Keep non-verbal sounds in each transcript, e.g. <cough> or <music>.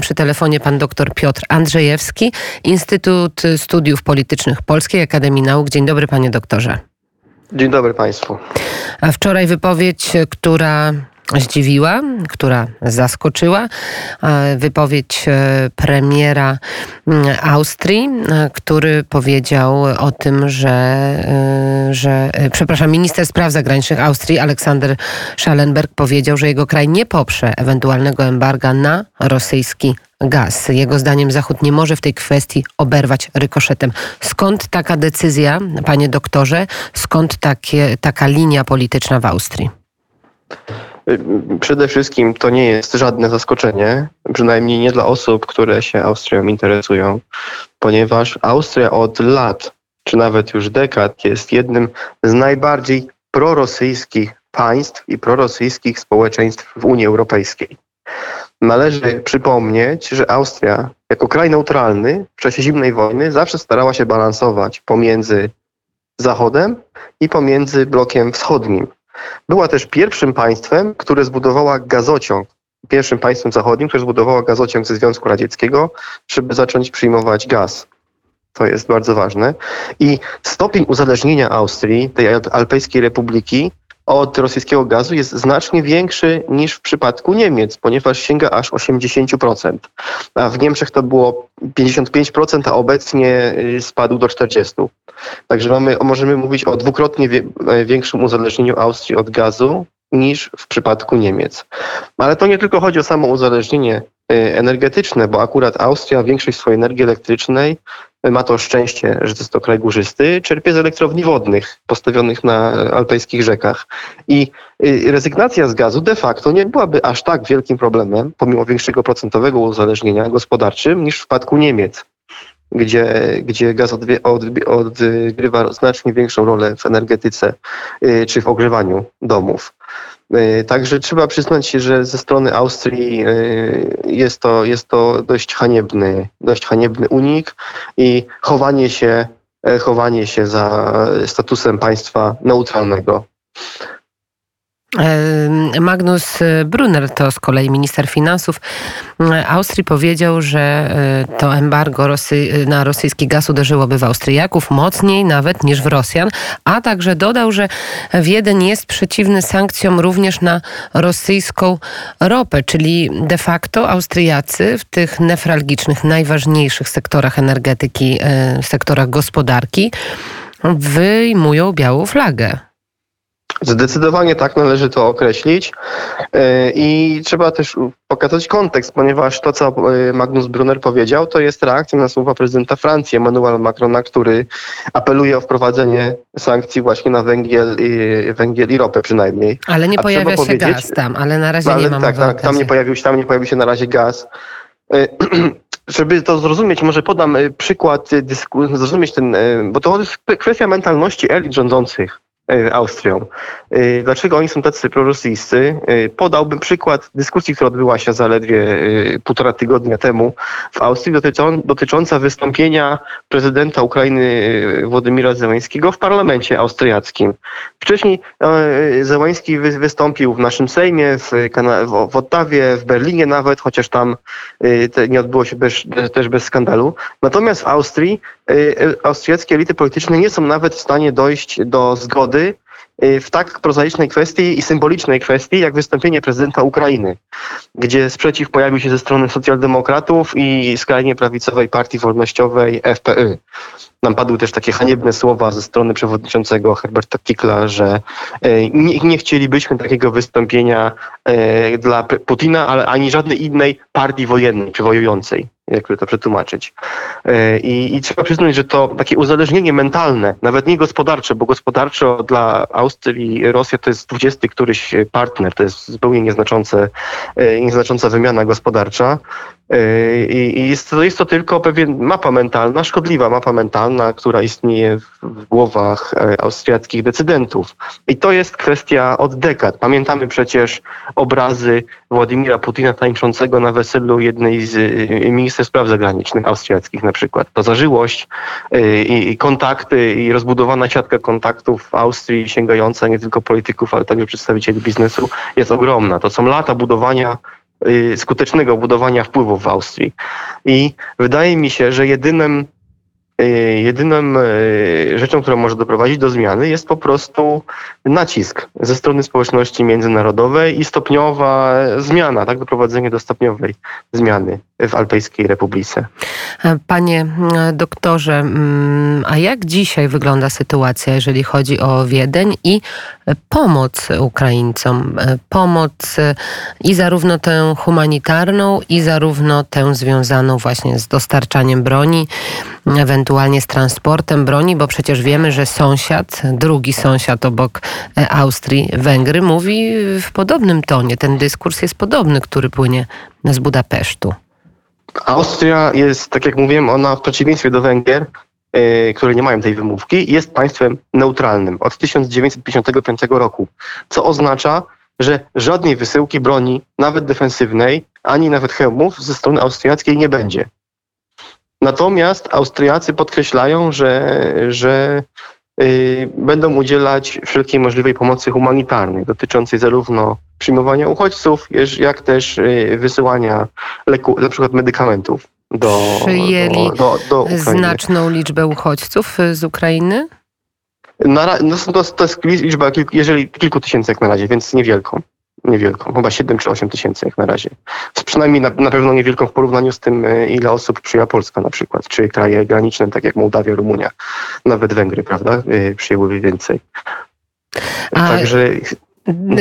Przy telefonie pan dr Piotr Andrzejewski, Instytut Studiów Politycznych Polskiej Akademii Nauk. Dzień dobry, panie doktorze. Dzień dobry państwu. A wczoraj wypowiedź, która zdziwiła, która zaskoczyła. Wypowiedź e, premiera mm, Austrii, e, który powiedział o tym, że, e, że przepraszam, minister spraw zagranicznych Austrii Aleksander Schallenberg powiedział, że jego kraj nie poprze ewentualnego embarga na rosyjski gaz. Jego zdaniem Zachód nie może w tej kwestii oberwać rykoszetem. Skąd taka decyzja, panie doktorze? Skąd takie, taka linia polityczna w Austrii? Przede wszystkim to nie jest żadne zaskoczenie, przynajmniej nie dla osób, które się Austrią interesują, ponieważ Austria od lat, czy nawet już dekad, jest jednym z najbardziej prorosyjskich państw i prorosyjskich społeczeństw w Unii Europejskiej. Należy przypomnieć, że Austria, jako kraj neutralny w czasie zimnej wojny, zawsze starała się balansować pomiędzy Zachodem i pomiędzy blokiem wschodnim. Była też pierwszym państwem, które zbudowała gazociąg. Pierwszym państwem zachodnim, które zbudowało gazociąg ze Związku Radzieckiego, żeby zacząć przyjmować gaz. To jest bardzo ważne. I stopień uzależnienia Austrii, tej Alpejskiej Republiki, od rosyjskiego gazu jest znacznie większy niż w przypadku Niemiec, ponieważ sięga aż 80%. A w Niemczech to było 55%, a obecnie y, spadł do 40%. Także mamy, możemy mówić o dwukrotnie e, większym uzależnieniu Austrii od gazu niż w przypadku Niemiec. Ale to nie tylko chodzi o samo uzależnienie e, energetyczne, bo akurat Austria większość swojej energii elektrycznej ma to szczęście, że jest to kraj górzysty, czerpie z elektrowni wodnych postawionych na alpejskich rzekach. I y, rezygnacja z gazu de facto nie byłaby aż tak wielkim problemem, pomimo większego procentowego uzależnienia gospodarczym, niż w przypadku Niemiec gdzie, gdzie gaz odgrywa znacznie większą rolę w energetyce y, czy w ogrzewaniu domów. Y, także trzeba przyznać się, że ze strony Austrii y, jest to, jest to dość haniebny, dość haniebny unik i chowanie się, e, chowanie się za statusem państwa neutralnego. Magnus Brunner, to z kolei minister finansów Austrii, powiedział, że e, to embargo Rosy, na rosyjski gaz uderzyłoby w Austriaków mocniej nawet niż w Rosjan, a także dodał, że Wiedeń jest przeciwny sankcjom również na rosyjską ropę, czyli de facto Austriacy w tych nefralgicznych, najważniejszych sektorach energetyki, e, sektorach gospodarki wyjmują białą flagę. Zdecydowanie tak należy to określić e, i trzeba też pokazać kontekst, ponieważ to, co e, Magnus Brunner powiedział, to jest reakcja na słowa prezydenta Francji, Emmanuela Macrona, który apeluje o wprowadzenie sankcji właśnie na węgiel i, węgiel i ropę przynajmniej. Ale nie A pojawia się gaz tam, ale na razie ale nie ma tak, tak, tam nie pojawił się, tam nie pojawił się na razie gaz. E, <clears throat> żeby to zrozumieć, może podam przykład, zrozumieć ten, bo to jest kwestia mentalności elit rządzących. E, Austrią. E, dlaczego oni są tacy prorosyjscy? E, podałbym przykład dyskusji, która odbyła się zaledwie półtora tygodnia temu w Austrii dotycząca wystąpienia prezydenta Ukrainy Władimira Zełańskiego w parlamencie austriackim. Wcześniej Zełański wystąpił w naszym Sejmie, w, w Ottawie, w Berlinie nawet, chociaż tam nie odbyło się bez, też bez skandalu. Natomiast w Austrii austriackie elity polityczne nie są nawet w stanie dojść do zgody Y, w tak prozaicznej kwestii i symbolicznej kwestii, jak wystąpienie prezydenta Ukrainy, gdzie sprzeciw pojawił się ze strony socjaldemokratów i skrajnie prawicowej partii wolnościowej FPY. Nam padły też takie haniebne słowa ze strony przewodniczącego Herberta Kikla, że y, nie, nie chcielibyśmy takiego wystąpienia y, dla Putina, ale ani żadnej innej partii wojennej czy wojującej jakby to przetłumaczyć. E, I, I, trzeba przyznać, że to takie uzależnienie mentalne, nawet nie gospodarcze, bo gospodarczo dla Austrii i Rosji to jest 20 któryś partner, to jest zupełnie nieznaczące, e, nieznacząca wymiana gospodarcza. E, I jest to, jest to tylko pewien mapa mentalna, szkodliwa mapa mentalna, która istnieje w głowach austriackich decydentów. I to jest kwestia od dekad. Pamiętamy przecież obrazy Władimira Putina tańczącego na weselu jednej z ministrów spraw zagranicznych austriackich na przykład. To zażyłość y, i kontakty i rozbudowana siatka kontaktów w Austrii sięgająca nie tylko polityków, ale także przedstawicieli biznesu jest ogromna. To są lata budowania y, skutecznego budowania wpływów w Austrii. I wydaje mi się, że jedynym Y, jedyną rzeczą, która może doprowadzić do zmiany jest po prostu nacisk ze strony społeczności międzynarodowej i stopniowa zmiana, tak, doprowadzenie do stopniowej zmiany w Alpejskiej Republice. Panie doktorze, mm, a jak dzisiaj wygląda sytuacja, jeżeli chodzi o Wiedeń i pomoc Ukraińcom? Pomoc i zarówno tę humanitarną, i zarówno tę związaną właśnie z dostarczaniem broni, ewentualnie z transportem broni, bo przecież wiemy, że sąsiad, drugi sąsiad obok Austrii, Węgry, mówi w podobnym tonie. Ten dyskurs jest podobny, który płynie z Budapesztu. Austria jest, tak jak mówiłem, ona w przeciwieństwie do Węgier, yy, które nie mają tej wymówki, jest państwem neutralnym od 1955 roku, co oznacza, że żadnej wysyłki broni, nawet defensywnej, ani nawet hełmów ze strony austriackiej nie będzie. Natomiast Austriacy podkreślają, że, że będą udzielać wszelkiej możliwej pomocy humanitarnej dotyczącej zarówno przyjmowania uchodźców, jak też y, wysyłania leku, na przykład medykamentów do, Przyjęli do, do, do znaczną liczbę uchodźców y, z Ukrainy? Na, no to, to jest liczba kilku, jeżeli kilku tysięcy jak na razie, więc niewielką niewielką, chyba 7 czy 8 tysięcy jak na razie. Przynajmniej na, na, pewno niewielką w porównaniu z tym, e, ile osób przyjęła Polska na przykład, czy kraje graniczne, tak jak Mołdawia, Rumunia, nawet Węgry, prawda, e, przyjęły więcej. A... Także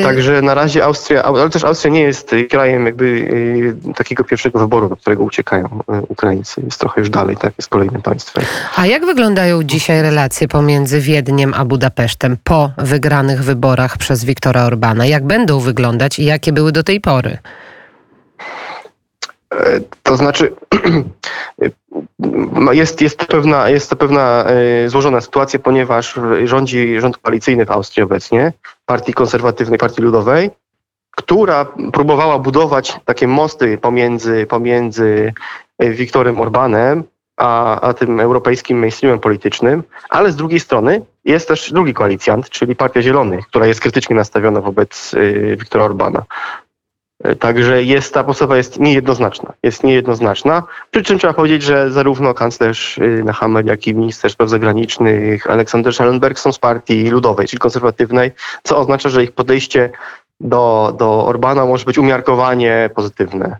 Także na razie Austria, ale też Austria nie jest krajem jakby y, takiego pierwszego wyboru, do którego uciekają y, Ukraińcy. Jest trochę już dalej, tak, jest kolejnym państwem. A jak wyglądają dzisiaj relacje pomiędzy Wiedniem a Budapesztem po wygranych wyborach przez Viktora Orbana? Jak będą wyglądać i jakie były do tej pory? E, to znaczy, <clears throat> jest, jest, to pewna, jest to pewna e, złożona sytuacja, ponieważ rządzi rząd koalicyjny w Austrii obecnie, partii konserwatywnej, partii ludowej, która próbowała budować takie mosty pomiędzy, pomiędzy e, Wiktorem Orbanem a, a tym europejskim mainstreamem politycznym, ale z drugiej strony jest też drugi koalicjant, czyli Partia Zielonych, która jest krytycznie nastawiona wobec Wiktora Orbana. E, także jest, ta postawa jest niejednoznaczna. Jest niejednoznaczna. Przy czym trzeba powiedzieć, że zarówno kanclerz y, Nehammer, jak i minister spraw zagranicznych Aleksander Schallenberg są z partii ludowej, czyli konserwatywnej, co oznacza, że ich podejście do, do Orbana może być umiarkowanie pozytywne.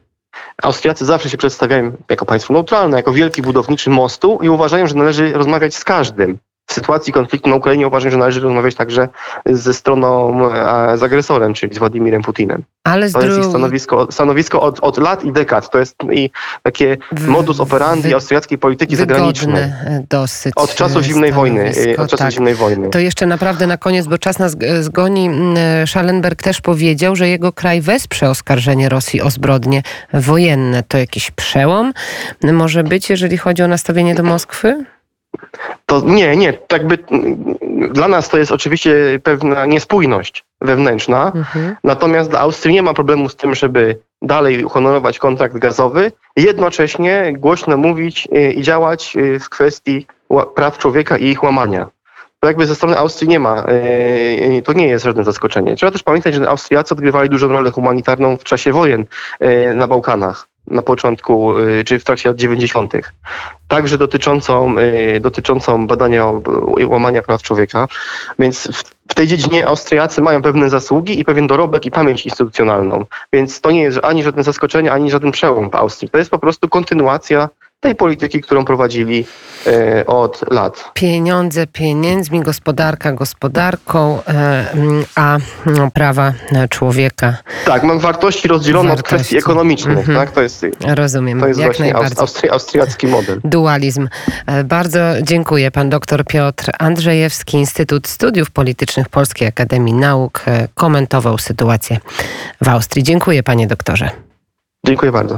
Austriacy zawsze się przedstawiają jako państwo neutralne, jako wielki budowniczy mostu i uważają, że należy rozmawiać z każdym sytuacji konfliktu na Ukrainie uważam, że należy rozmawiać także ze stroną, z agresorem, czyli z Władimirem Putinem. Ale to jest ich stanowisko, stanowisko od, od lat i dekad. To jest i takie modus operandi austriackiej polityki zagranicznej. dosyć Od czasu zimnej wojny. Od czasu tak. zimnej wojny. To jeszcze naprawdę na koniec, bo czas nas zgoni. Schallenberg też powiedział, że jego kraj wesprze oskarżenie Rosji o zbrodnie wojenne. To jakiś przełom może być, jeżeli chodzi o nastawienie do Moskwy? To nie, nie. Tak by, dla nas to jest oczywiście pewna niespójność wewnętrzna, mhm. natomiast dla Austrii nie ma problemu z tym, żeby dalej uhonorować kontrakt gazowy, jednocześnie głośno mówić y, i działać y, w kwestii praw człowieka i ich łamania. To jakby ze strony Austrii nie ma, y, to nie jest żadne zaskoczenie. Trzeba też pamiętać, że Austriacy odgrywali dużą rolę humanitarną w czasie wojen na Bałkanach na początku, y, czy w trakcie lat 90., także dotyczącą, y, dotyczącą badania łamania praw człowieka. Więc w tej dziedzinie Austriacy mają pewne zasługi i pewien dorobek i pamięć instytucjonalną. Więc to nie jest ani żadne zaskoczenie, ani żaden przełom w Austrii. To jest po prostu kontynuacja tej polityki, którą prowadzili e, od lat. Pieniądze pieniędzmi, gospodarka gospodarką, e, a no, prawa człowieka. Tak, mam wartości rozdzielone wartości. od kwestii ekonomicznych. Mhm. Tak? To jest, Rozumiem. To jest Jak właśnie austri austriacki model. Dualizm. E, bardzo dziękuję. Pan dr Piotr Andrzejewski, Instytut Studiów Politycznych Polskiej Akademii Nauk, komentował sytuację w Austrii. Dziękuję panie doktorze. Dziękuję bardzo.